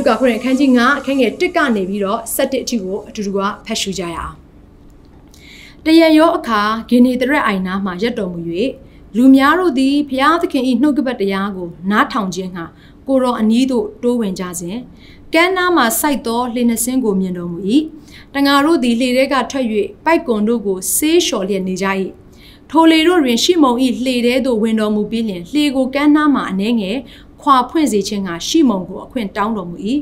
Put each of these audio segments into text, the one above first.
လူကာခရစ်အခန်းကြီး9အခန်းငယ်1ကနေပြီးတော့7အထိကိုအတူတူကဖတ်ရှုကြရအောင်တရရောအခါဂင်နေတရက်အိုင်နာမှရက်တော်မူ၍လူများတို့သည်ဖျားသခင်၏နှုတ်ကပတ်တရားကို နားထောင်ခြင်းဟာကိုရောအနီးသို့တိုးဝင်ကြစဉ်ကမ်းနားမှစိုက်သောလှေနှစင်းကိုမြင်တော်မူ၏တငါတို့သည်လှေထဲကထွက်၍ပိုက်ကွန်တို့ကိုဆေးလျှော်လျက်နေကြ၏ထိုလေတို့တွင်ရှီမုန်၏လှေထဲသို့ဝင်တော်မူပြီးလျှင်လှေကိုကမ်းနားမှအနှဲငယ် ခွာဖွင့်စေခြင်းကရှီမုန်ကိုအခွင့်တောင်းတော်မူ၏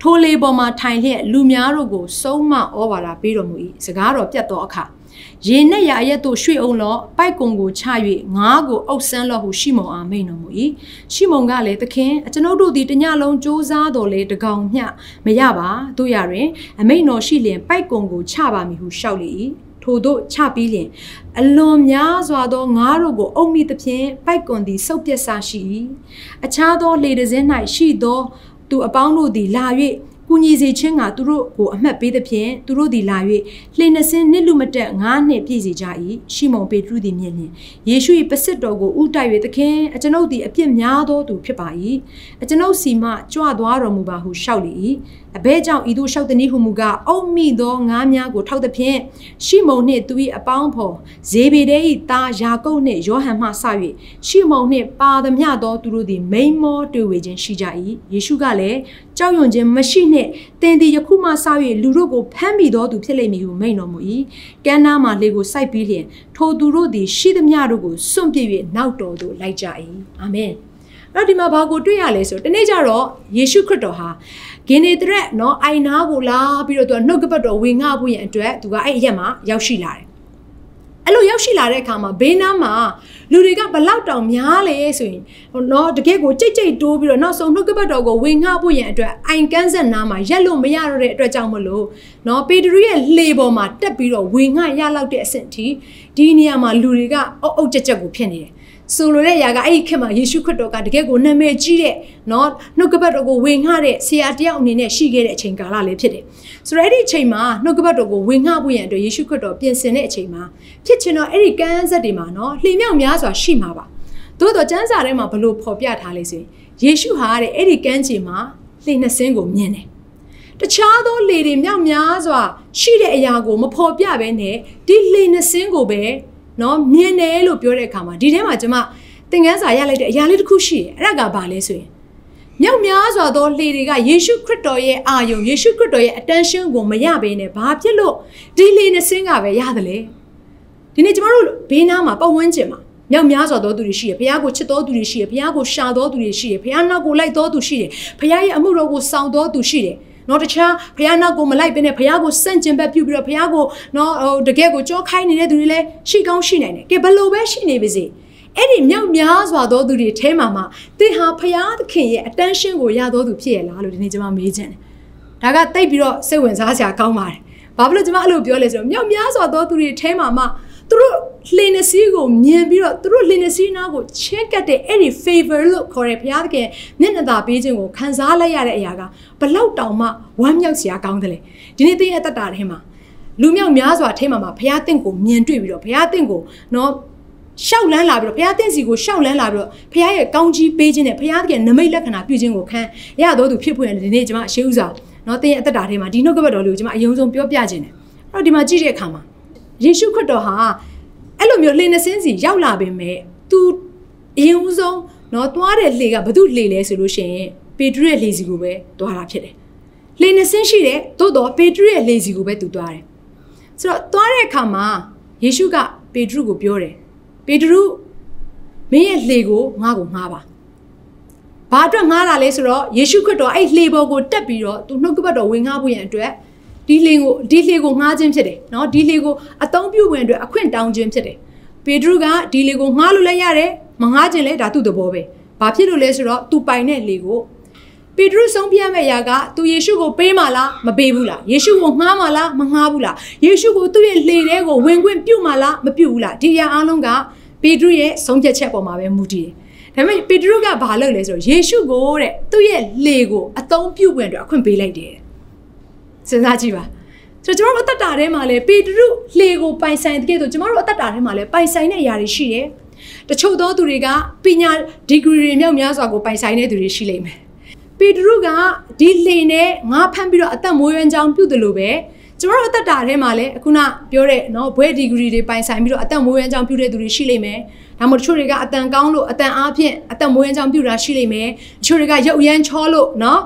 ထိုလေပေါ်မှာထိုင်လျက်လူများတို့ကိုစုံမဩဝါဒပေးတော်မူ၏စကားတော်ပြတ်သောအခါရေနဲ့ရအရက်တို့ရွှေ့အောင်လောပိုက်ကုံကိုချ၍ငါးကိုအုပ်ဆန်းလောဟုရှီမုန်အားမိန်တော်မူ၏ရှီမုန်ကလည်းသခင်အကျွန်ုပ်တို့သည်တညလုံးစူးစားတော်လေတကောင်မျှမရပါတို့ရတွင်အမိန်တော်ရှိလျင်ပိုက်ကုံကိုချပါမည်ဟုရှောက်လေ၏ ထို့သို့ချပြီးလျင်အလွန်များစွာသောငါးတို့ကိုအုံမိသဖြင့်ပိုက်ကွန်သည်စုပ်ပြက်ဆရှိ၏အခြားသောလေတစင်း၌ရှိသောသူအပေါင်းတို့သည်လာ၍ကူညီစေခြင်းကသူတို့ကိုအမှတ်ပေးသဖြင့်သူတို့သည်လာ၍လှေနှစင်းနှစ်လူမတက်ငါးနှစ်ပြည့်စေကြ၏ရှီမုန်ပေတရုသည်မြင်လျင်ယေရှု၏ပစစ်တော်ကိုဥတိုက်၍သခင်အကျွန်ုပ်သည်အပြစ်များသောသူဖြစ်ပါ၏အကျွန်ုပ်စီမှကြွသွားတော်မူပါဟုရှောက်လေ၏ အဘဲကြောင့်ဤသို့လျှောက်သည်ဟုမူကားအုံမိသောငါးများကိုထောက်သဖြင့်ရှီမုန်နှင့်သူ၏အပေါင်းဖော်ဇေဘေဒဲ၏သားယာကုပ်နှင့်ယောဟန်မှဆ၍ရှီမုန်နှင့်ပါသမျှသောသူတို့သည်မိန်မောတွေ့ဝေခြင်းရှိကြ၏ယေရှုကလည်းကြောက်ရွံ့ခြင်းမရှိနှင့်သင်သည်ယခုမှဆ၍လူတို့ကိုဖမ်းမိသောသူဖြစ်လိမ့်မည်ဟုမိန်တော်မူ၏ကမ်းနားမှလေကိုစိုက်ပြီးလျှင်ထိုသူတို့သည်ရှိသမျှတို့ကိုစွန့်ပစ်၍နောက်တော်သို့လိုက်ကြ၏အာမင်အဲ့ဒီမှာဘာကိုတွေ့ရလဲဆိုတော့တနေ့ကျတော့ယေရှုခရစ်တော်ဟာ ဂင်နေတရက်နော်အိုင်နာကိုလာပြီးတော့သူကနှုတ်ကပတ်တော်ဝင်ငှဖို့ရန်အတွက်သူကအဲ့အရက်မှာရောက်ရှိလာတယ်အဲ့လိုရောက်ရှိလာတဲ့အခါမှာဘေးနားမှာလူတွေကဘလောက်တောင်များလဲဆိုရင်နော်တကယ်ကိုကြိတ်ကြိတ်တိုးပြီးတော့နောက်ဆုံးနှုတ်ကပတ်တော်ကိုဝင်ငှဖို့ရန်အတွက်အိုင်ကန်းဆက်နားမှာရက်လို့မရတော့တဲ့အတွက်ကြောင့်မလို့နော်ပေတရုရဲ့လှေပေါ်မှာတက်ပြီးတော့ဝင်ငှရလောက်တဲ့အဆင့်ထိဒီနေရာမှာလူတွေကအုပ်အုပ်ကြက်ကြက်ကိုဖြစ်နေတယ် ဆိုလိုတဲ့ຢာကအဲ့ဒီခေတ်မှာယေရှုခရစ်တော်ကတကယ်ကိုနာမည်ကြီးတဲ့နော်နှုတ်ကပတ်တော်ကိုဝင်ငှတဲ့ဆရာတယောက်အနေနဲ့ရှိခဲ့တဲ့အချိန်ကာလလေးဖြစ်တယ်။ဆိုတော့အဲ့ဒီအချိန်မှာနှုတ်ကပတ်တော်ကိုဝင်ငှဖို့ရန်အတွက်ယေရှုခရစ်တော်ပြင်ဆင်တဲ့အချိန်မှာဖြစ်ချင်တော့အဲ့ဒီကမ်းဆက်တွေမှာနော်လှေမြောက်များစွာရှိမှာပါ။သို့တော့ကျမ်းစာထဲမှာဘလို့ဖော်ပြထားလဲဆိုရင်ယေရှုဟာတဲ့အဲ့ဒီကမ်းခြေမှာလှေနှစ်စင်းကိုမြင်တယ်။တခြားသောလေတွေမြောက်များစွာရှိတဲ့အရာကိုမဖော်ပြဘဲနဲ့ဒီလေနှစ်စင်းကိုပဲ နော်မြင်တယ်လို့ပြောတဲ့အခါမှာဒီထဲမှာကျွန်မသင်ခန်းစာရလိုက်တဲ့အရာလေးတစ်ခုရှိတယ်အဲ့ဒါကဘာလဲဆိုရင်မြောက်များစွာသောလှေတွေကယေရှုခရစ်တော်ရဲ့အာယုံယေရှုခရစ်တော်ရဲ့ attention ကိုမရဘဲနဲ့ဘာဖြစ်လို့ဒီလှေနဲ့ဆင်းကပဲရတယ်လေဒီနေ့ကျမတို့ဘေးနားမှာပတ်ဝန်းကျင်မှာမြောက်များစွာသောသူတွေရှိတယ်ဘုရားကိုချစ်တော်သူတွေရှိတယ်ဘုရားကိုရှာတော်သူတွေရှိတယ်ဘုရားနောက်ကိုလိုက်တော်သူရှိတယ်ဘုရားရဲ့အမှုတော်ကိုဆောင်တော်သူရှိတယ် နော်တခြားဘုရားနောက်ကိုမလိုက်ဘဲနဲ့ဘုရားကိုစန့်ကျင်ဘက်ပြုပြီးတော့ဘုရားကိုနော်ဟိုတကယ်ကိုကြောခိုင်းနေတဲ့သူတွေလည်းရှိကောင်းရှိနိုင်တယ်ကဲဘယ်လိုပဲရှိနေပါစေအဲ့ဒီမြောက်များစွာသောသူတွေထဲမှာမှသင်ဟာဘုရားသခင်ရဲ့ attention ကိုရတော်သူဖြစ်ရလားလို့ဒီနေ့ကျွန်မမေးချင်တယ်ဒါကတိတ်ပြီးတော့စိတ်ဝင်စားစရာကောင်းပါတယ်ဘာဖြစ်လို့ကျွန်မအဲ့လိုပြောလဲဆိုတော့မြောက်များစွာသောသူတွေထဲမှာမှ သူတို့လှေနစီကိုမြင်ပြီးတော့သူတို့လှေနစီနာကိုချက်ကတ်တဲ့အဲ့ဒီ favor လို့ခေါ်တဲ့ဘုရားသခင်မျက်နှာသာပေးခြင်းကိုခံစားလိုက်ရတဲ့အရာကဘလောက်တောင်မှဝမ်းမြောက်စရာကောင်းတယ်လေဒီနေ့သင်ရဲ့အသက်တာထဲမှာလူမြောက်များစွာထဲမှာမှာဘုရားသင်ကိုမြင်တွေ့ပြီးတော့ဘုရားသင်ကိုနော်ရှောက်လန်းလာပြီးတော့ဘုရားသင်စီကိုရှောက်လန်းလာပြီးတော့ဘုရားရဲ့ကောင်းကြီးပေးခြင်းနဲ့ဘုရားသခင်နမိတ်လက္ခဏာပြုခြင်းကိုခံရတော်သူဖြစ်ဖို့ရဒီနေ့ကျွန်မအရှိဥစွာနော်သင်ရဲ့အသက်တာထဲမှာဒီနှုတ်ကပတ်တော်လေးကိုကျွန်မအယုံဆုံးပြောပြခြင်းတယ်အဲ့တော့ဒီမှာကြည့်တဲ့အခါမှာ ယေရှုခရစ်တော်ဟာအဲ့လိုမျိုးလှေနှစင်းစီရောက်လာပေမဲ့ तू အရင်ဦးဆုံးနော်သွားတဲ့လှေကဘသူလှေလဲဆိုလို့ရှိရင်ပေတရုရဲ့လှေစီကိုပဲသွားတာဖြစ်တယ်လှေနှစင်းရှိတယ်သို့တော့ပေတရုရဲ့လှေစီကိုပဲ तू သွားတယ်ဆိုတော့သွားတဲ့အခါမှာယေရှုကပေတရုကိုပြောတယ်ပေတရုမင်းရဲ့လှေကိုငါ့ကိုငှားပါဘာအတွက်ငှားတာလဲဆိုတော့ယေရှုခရစ်တော်အဲ့လှေပေါ်ကိုတက်ပြီးတော့သူနှုတ်ကပတ်တော်ဝင်ငှားဖို့ရန်အတွက် ဒီလှေကိုဒီလှေကိုငှားခြင်းဖြစ်တယ်နော်ဒီလှေကိုအသုံးပြုဝင်အတွက်အခွင့်တောင်းခြင်းဖြစ်တယ်ပေတရုကဒီလေကိုငှားလို့လည်းရတယ်မငှားခြင်းလည်းဒါသူ့သဘောပဲဘာဖြစ်လို့လဲဆိုတော့သူပိုင်တဲ့လေကိုပေတရုဆုံးပြမဲ့အရာကသူယေရှုကိုပေးမလားမပေးဘူးလားယေရှုကိုငှားမလားမငှားဘူးလားယေရှုကိုသူ့ရဲ့လေထဲကိုဝင်ခွင့်ပြုမလားမပြုဘူးလားဒီအရာအားလုံးကပေတရုရဲ့ဆုံးဖြတ်ချက်ပေါ်မှာပဲမူတည်တယ်ဒါပေမဲ့ပေတရုကဘာလုပ်လဲဆိုတော့ယေရှုကိုတဲ့သူ့ရဲ့လေကိုအသုံးပြုခွင့်အတွက်အခွင့်ပေးလိုက်တယ် စဉ်းစားကြည့်ပါဆိုတော့ကျွန်တော်တို့အသက်တာထဲမှာလည်းပေတရုလေကိုပိုင်ဆိုင်တဲ့ကဲ့သို့ကျွန်တော်တို့အသက်တာထဲမှာလည်းပိုင်ဆိုင်တဲ့အရာတွေရှိတယ်တချို့သောသူတွေကပညာဒီဂရီတွေမြောက်များစွာကိုပိုင်ဆိုင်တဲ့သူတွေရှိလိမ့်မယ်ပေတရုကဒီလေနဲ့ငါဖမ်းပြီးတော့အသက်မွေးရန်ကြောင်းပြုတယ်လို့ပဲ ကျွန်တော်တို့အသက်တာထဲမှာလည်းအခုနပြောတဲ့နော်ဘွဲဒီဂရီတွေပိုင်ဆိုင်ပြီးတော့အသက်မွေးရန်ကြောင်းပြုတဲ့သူတွေရှိလိမ့်မယ်ဒါမှမဟုတ်တချို့တွေကအတန်ကောင်းလို့အတန်အားဖြင့်အသက်မွေးရန်ကြောင်းပြုတာရှိလိမ့်မယ်တချို့တွေကရုပ်ရမ်းချောလို့နော်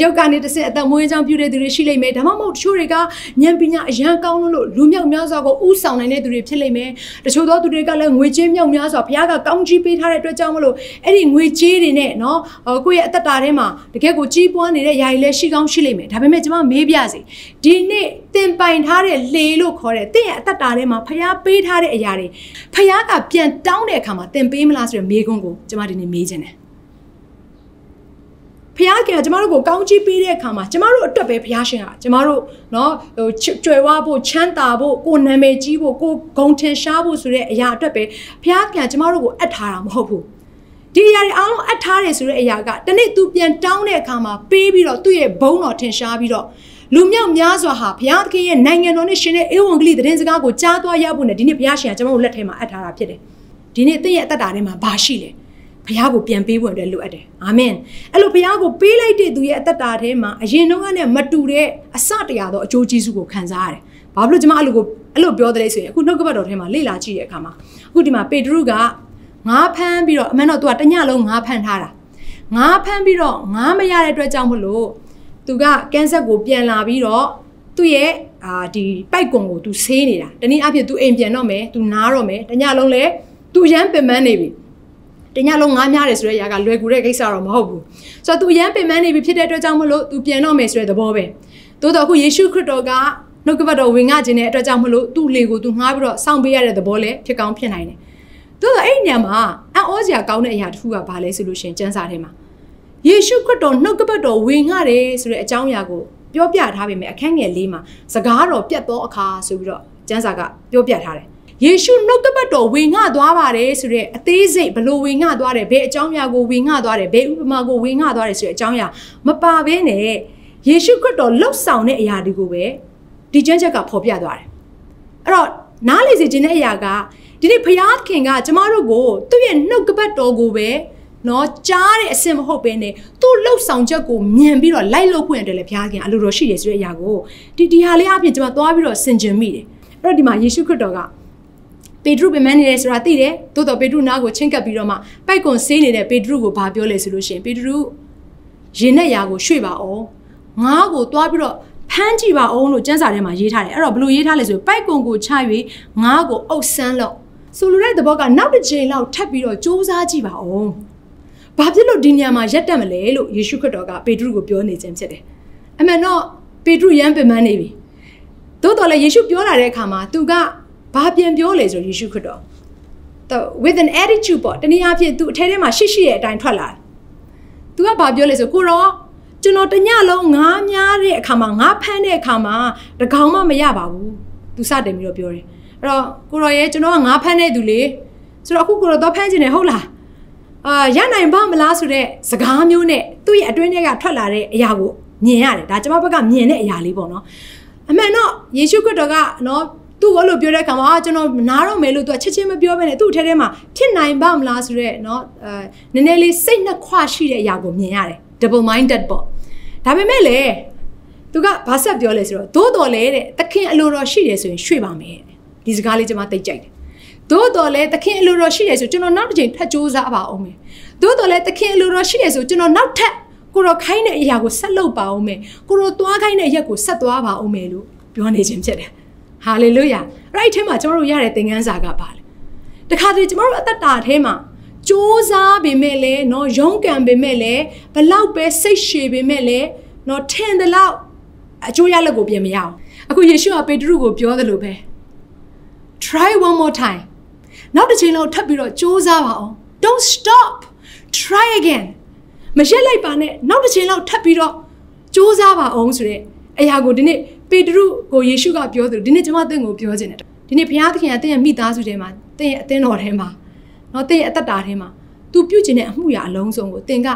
ရုပ်ကနေတစ်ဆင့်အသက်မွေးရန်ကြောင်းပြုတဲ့သူတွေရှိလိမ့်မယ်ဒါမှမဟုတ်တချို့တွေကဉာဏ်ပညာအရန်ကောင်းလို့လူမြောက်များစွာကိုဥဆောင်နိုင်တဲ့သူတွေဖြစ်လိမ့်မယ်တချို့သောသူတွေကလည်းငွေကြေးမြောက်များစွာဘုရားကကောင်းကြီးပေးထားတဲ့အတွက်ကြောင့်မလို့အဲ့ဒီငွေကြေးတွေနဲ့နော်ကိုယ့်ရဲ့အသက်တာထဲမှာတကယ်ကိုကြီးပွားနေတဲ့ຢာရီလည်းရှိကောင်းရှိလိမ့်မယ်ဒါပေမဲ့ကျွန်မမေးပြစီဒီနေ့သင်ပိုင်ထားတဲ့လေလို့ခေါ်တဲ့သင်ရဲ့အသက်တာထဲမှာဘုရားပေးထားတဲ့အရာတွေဘုရားကပြန်တောင်းတဲ့အခါမှာသင်ပေးမလားဆိုတဲ့မေးခွန်းကိုကျွန်မဒီနေ့မေးခြင်းတယ်ဖះခင်ကကျမတို့ကိုကောင်းချီးပေးတဲ့အခါမှာကျမတို့အတွက်ပဲဖះရှင်ကကျမတို့เนาะဟိုကျွယ်ဝဖို့ချမ်းသာဖို့ကိုနာမည်ကြီးဖို့ကိုဂုံထင်ရှားဖို့ဆိုတဲ့အရာအတွက်ပဲဖះခင်ကကျမတို့ကိုအပ်ထားတာမဟုတ်ဘူးဒီအရာတွေအားလုံးအပ်ထားတယ်ဆိုတဲ့အရာကတနေ့ तू ပြန်တောင်းတဲ့အခါမှာပေးပြီးတော့သူ့ရဲ့ဘုန်းတော်ထင်ရှားပြီးတော့ လူမြောက်များစွာဟာဘုရားသခင်ရဲ့နိုင်ငံတော်နဲ့ရှင်တဲ့ဧဝံဂေလိသတင်းစကားကိုကြားသွားရဖို့နဲ့ဒီနေ့ဘုရားရှင်ကကျွန်တော်တို့လက်ထဲမှာအပ်ထားတာဖြစ်တယ်ဒီနေ့သင်ရဲ့အသက်တာထဲမှာဘာရှိလဲဘုရားကိုပြန်ပေးဖို့အတွက်လိုအပ်တယ်အာမင်အဲ့လိုဘုရားကိုပေးလိုက်တဲ့သူရဲ့အသက်တာထဲမှာအရင်တုန်းကနဲ့မတူတဲ့အစတရားသောအကျိုးကျေးဇူးကိုခံစားရတယ်ဘာဖြစ်လို့ကျွန်မအဲ့လိုကိုအဲ့လိုပြောတယ်လဲဆိုရင်အခုနှုတ်ကပတ်တော်ထဲမှာလေ့လာကြည့်တဲ့အခါမှာအခုဒီမှာပေတရုကငါးဖမ်းပြီးတော့အမှန်တော့သူကတညလုံးငါးဖမ်းထားတာငါးဖမ်းပြီးတော့ငါးမရတဲ့အတွက်ကြောင့်မလို့ သူကကန်းဆက်ကိုပြန်လာပြီးတော့သူ့ရဲ့အာဒီပိုက်ကွန်ကိုသူဆေးနေတာတနည်းအားဖြင့်သူအိမ်ပြန်တော့မယ်သူနားတော့မယ်တညလုံးလဲသူရမ်းပင်ပန်းနေပြီတညလုံးငားများတယ်ဆိုတဲ့ຢာကလွယ်ကူတဲ့ကိစ္စတော့မဟုတ်ဘူးဆိုတော့သူရမ်းပင်ပန်းနေပြီဖြစ်တဲ့အတွက်ကြောင့်မလို့သူပြန်တော့မယ်ဆိုတဲ့သဘောပဲသို့တော်ခုယေရှုခရစ်တော်ကနှုတ်ကပတ်တော်ဝင်ငှခြင်းတဲ့အတွက်ကြောင့်မလို့သူ့လေကိုသူငှားပြီးတော့စောင့်ပေးရတဲ့သဘောလည်းဖြစ်ကောင်းဖြစ်နိုင်တယ်သို့တော်အဲ့ညမှာအံ့ဩစရာကောင်းတဲ့အရာတစ်ခုကဘာလဲဆိုလို့ရှိရင်စံစာထဲမှာ ယေရှုခရစ်တော်နှုတ်ကပတ်တော်ဝင်ငှတယ်ဆိုတဲ့အကြောင်းအရာကိုပြောပြထားပေမဲ့အခန်းငယ်လေးမှာစကားတော်ပြတ်သောအခါဆိုပြီးတော့ကျမ်းစာကပြောပြထားတယ်ယေရှုနှုတ်ကပတ်တော်ဝင်ငှသွားပါတယ်ဆိုတဲ့အသေးစိတ်ဘလို့ဝင်ငှသွားတယ်ဘယ်အကြောင်းအရာကိုဝင်ငှသွားတယ်ဘယ်ဥပမာကိုဝင်ငှသွားတယ်ဆိုတဲ့အကြောင်းအရာမပါဘဲနဲ့ယေရှုခရစ်တော်လှုပ်ဆောင်တဲ့အရာတွေကိုပဲဒီကျမ်းချက်ကဖော်ပြသွားတယ်အဲ့တော့နားလေစေခြင်းတဲ့အရာကဒီနေ့ဘုရားခင်ကကျမတို့ကိုသူ့ရဲ့နှုတ်ကပတ်တော်ကိုပဲ နော်ကြားတဲ့အစင်မဟုတ်ဘဲနဲ့သူ့လှုပ်ဆောင်ချက်ကိုမြင်ပြီးတော့လိုက်လုပ်ခွင့်အတွက်လည်းဘုရားခင်အလိုတော်ရှိတယ်ဆိုတဲ့အရာကိုဒီဒီဟာလေးအပြင်ကျမသွားပြီးတော့ဆင်ခြင်မိတယ်အဲ့တော့ဒီမှာယေရှုခရစ်တော်ကပေတရုပင်မနေတယ်ဆိုတာသိတယ်သို့တော့ပေတရုနားကိုချင်းကပ်ပြီးတော့မှပိုက်ကွန်ဆေးနေတဲ့ပေတရုကိုဘာပြောလဲဆိုလို့ရှိရင်ပေတရုရင်နဲ့ရာကိုရွှေ့ပါအောင်ငါးကိုသွားပြီးတော့ဖမ်းကြည့်ပါအောင်လို့ကျမ်းစာထဲမှာရေးထားတယ်အဲ့တော့ဘလို့ရေးထားလဲဆိုပိုက်ကွန်ကိုချ၍ငါးကိုအုပ်ဆန်းလို့ဆိုလိုတဲ့သဘောကနောက်တစ်ချိန်လောက်ထပ်ပြီးတော့စူးစမ်းကြည့်ပါအောင် ဘာဖြစ်လို့ဒီညမှာရက်တက်မလဲလို့ယေရှုခရစ်တော်ကပေတရုကိုပြောနေခြင်းဖြစ်တယ်အမှန်တော့ပေတရုရမ်းပင်ပန်းနေပြီသို့တော်လည်းယေရှုပြောလာတဲ့အခါမှာသူကဘာပြန်ပြောလဲဆိုယေရှုခရစ်တော် the with an attitude ပေါ့တနည်းအားဖြင့်သူအထဲထဲမှာရှိရှိတဲ့အတိုင်းထွက်လာတယ်။ तू ကဘာပြောလဲဆိုကိုရောကျွန်တော်တညလုံးငားများတဲ့အခါမှာငားဖမ်းတဲ့အခါမှာတကောင်မှမရပါဘူး။ तू စတင်ပြီးတော့ပြောတယ်။အဲ့တော့ကိုရောရဲ့ကျွန်တော်ကငားဖမ်းတဲ့သူလေဆိုတော့အခုကိုရောတော့ဖမ်းခြင်းနဲ့ဟုတ်လား။ အာရနိုင်ပါမလားဆိုတဲ့စကားမျိုးနဲ့သူ့ရဲ့အတွင်းထဲကထွက်လာတဲ့အရာကိုမြင်ရတယ်ဒါကျွန်မဘက်ကမြင်တဲ့အရာလေးပေါ့နော်အမှန်တော့ယေရှုခရစ်တော်ကနော်သူ့ဘလို့ပြောတဲ့ခါမှာကျွန်တော်နားတော့မယ်လို့သူကချက်ချင်းမပြောဘဲနဲ့သူ့အထဲထဲမှာဖြစ်နိုင်ပါမလားဆိုတဲ့နော်အဲနည်းနည်းလေးစိတ်နှခွရှိတဲ့အရာကိုမြင်ရတယ် double minded ပေါ့ဒါပေမဲ့လေသူကဘာဆက်ပြောလဲဆိုတော့သို့တော်လေတဲ့သခင်အလိုတော်ရှိတယ်ဆိုရင်ရွှေ့ပါမယ်တဲ့ဒီစကားလေးကျွန်မသိကြိုက်တယ် သို့တော်လဲသခင်အလိုတော်ရှိတယ်ဆိုကျွန်တော်နောက်တစ်ချိန်ထပ်စူးစမ်းပါအောင်မယ်သို့တော်လဲသခင်အလိုတော်ရှိတယ်ဆိုကျွန်တော်နောက်ထပ်ကိုရောခိုင်းတဲ့အရာကိုဆက်လုပ်ပါအောင်မယ်ကိုရောသွားခိုင်းတဲ့အရက်ကိုဆက်သွားပါအောင်မယ်လို့ပြောနေခြင်းဖြစ်တယ်ဟာလေလုယာအဲ့ဒီထဲမှာကျွန်တော်တို့ရတဲ့သင်ခန်းစာကပါလေတခါတည်းကျွန်တော်တို့အသက်တာထဲမှာစူးစားပေမဲ့လည်းเนาะရုန်းကန်ပေမဲ့လည်းဘလောက်ပဲစိတ်ရှည်ပေမဲ့လည်းเนาะထင်တယ်လောက်အကျိုးရလက်ကိုပြင်မရအောင်အခုယေရှုကပေတရုကိုပြောသလိုပဲ try one more time နောက်တစ်ချိန်လောက်ထပ်ပြီးတော့စူးစမ်းပါအောင် don't stop try again မရက်လိုက်ပါနဲ့နောက်တစ်ချိန်လောက်ထပ်ပြီးတော့စူးစမ်းပါအောင်ဆိုတဲ့အရာကိုဒီနေ့ပေတရုကိုယေရှုကပြောသလိုဒီနေ့ကျွန်မတင့်ကိုပြောခြင်းတယ်ဒီနေ့ဘုရားသခင်ကတင့်ရဲ့မိသားစုထဲမှာတင့်ရဲ့အသင်းတော်ထဲမှာနော်တင့်ရဲ့အသက်တာထဲမှာ तू ပြုခြင်းတဲ့အမှုရာအလုံးစုံကိုတင်က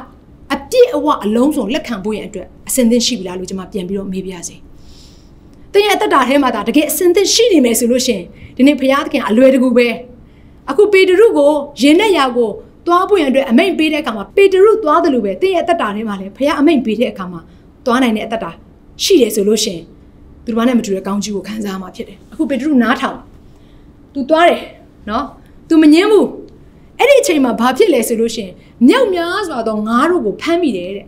အပြည့်အဝအလုံးစုံလက်ခံဖို့ရန်အတွက်အစင်သင့်ရှိပြီလားလို့ကျွန်မပြန်ပြီးတော့မေးပြစေ။တင်ရဲ့အသက်တာထဲမှာဒါတကယ်အစင်သင့်ရှိနေမယ်ဆိုလို့ရှင်ဒီနေ့ဘုရားသခင်အလွယ်တကူပဲ အခုပေတရုကိုယင်းနဲ့ရာကိုသွားဖို့ရန်အတွက်အမိန်ပေးတဲ့အခါမှာပေတရုသွားတယ်လို့ပဲသင်ရဲ့အသက်တာထဲမှာလည်းဘုရားအမိန်ပေးတဲ့အခါမှာသွားနိုင်တဲ့အသက်တာရှိတယ်ဆိုလို့ရှိရင်သူတို့ဘာနဲ့မတူတဲ့ကောင်းကြီးကိုခံစားရမှာဖြစ်တယ်အခုပေတရုနားထောင် तू သွားတယ်နော် तू မငင်းဘူးအဲ့ဒီအချိန်မှာဘာဖြစ်လဲဆိုလို့ရှိရင်မြောက်များစွာသောငါးတို့ကိုဖမ်းမိတယ်တဲ့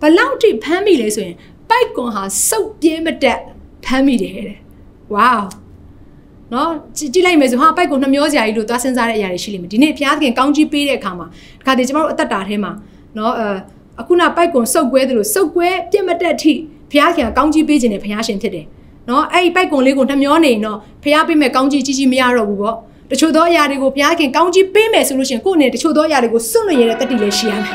ဘလောက်ထိဖမ်းမိလဲဆိုရင်ပိုက်ကွန်ဟာစုပ်ပြင်းမတက်ဖမ်းမိတယ်တဲ့ဝေါ နော်ကြည့်ကြည့်လိုက်မယ်ဆိုဟာပိုက်ကွန်နှမျောစရာကြီးလို့သွားစဉ်းစားတဲ့အရာတွေရှိလိမ့်မယ်ဒီနေ့ဘုရားသခင်ကောင်းကြီးပေးတဲ့အခါမှာဒီခါတည်းကျမတို့အသက်တာထဲမှာနော်အဲအခုနပိုက်ကွန်စုပ်ကွဲတယ်လို့စုပ်ကွဲပြင်းမတက်ထိဘုရားခင်ကကောင်းကြီးပေးခြင်းနဲ့ဘုရားရှင်ဖြစ်တယ်နော်အဲ့ဒီပိုက်ကွန်လေးကိုနှမျောနေရင်တော့ဘုရားပေးမဲ့ကောင်းကြီးကြီးကြီးမရတော့ဘူးပေါ့တချို့သောအရာတွေကိုဘုရားခင်ကောင်းကြီးပေးမယ်ဆိုလို့ရှိရင်ကိုယ့်အနေနဲ့တချို့သောအရာတွေကိုစွန့်လွတ်ရတဲ့တတိလည်းရှိရမယ်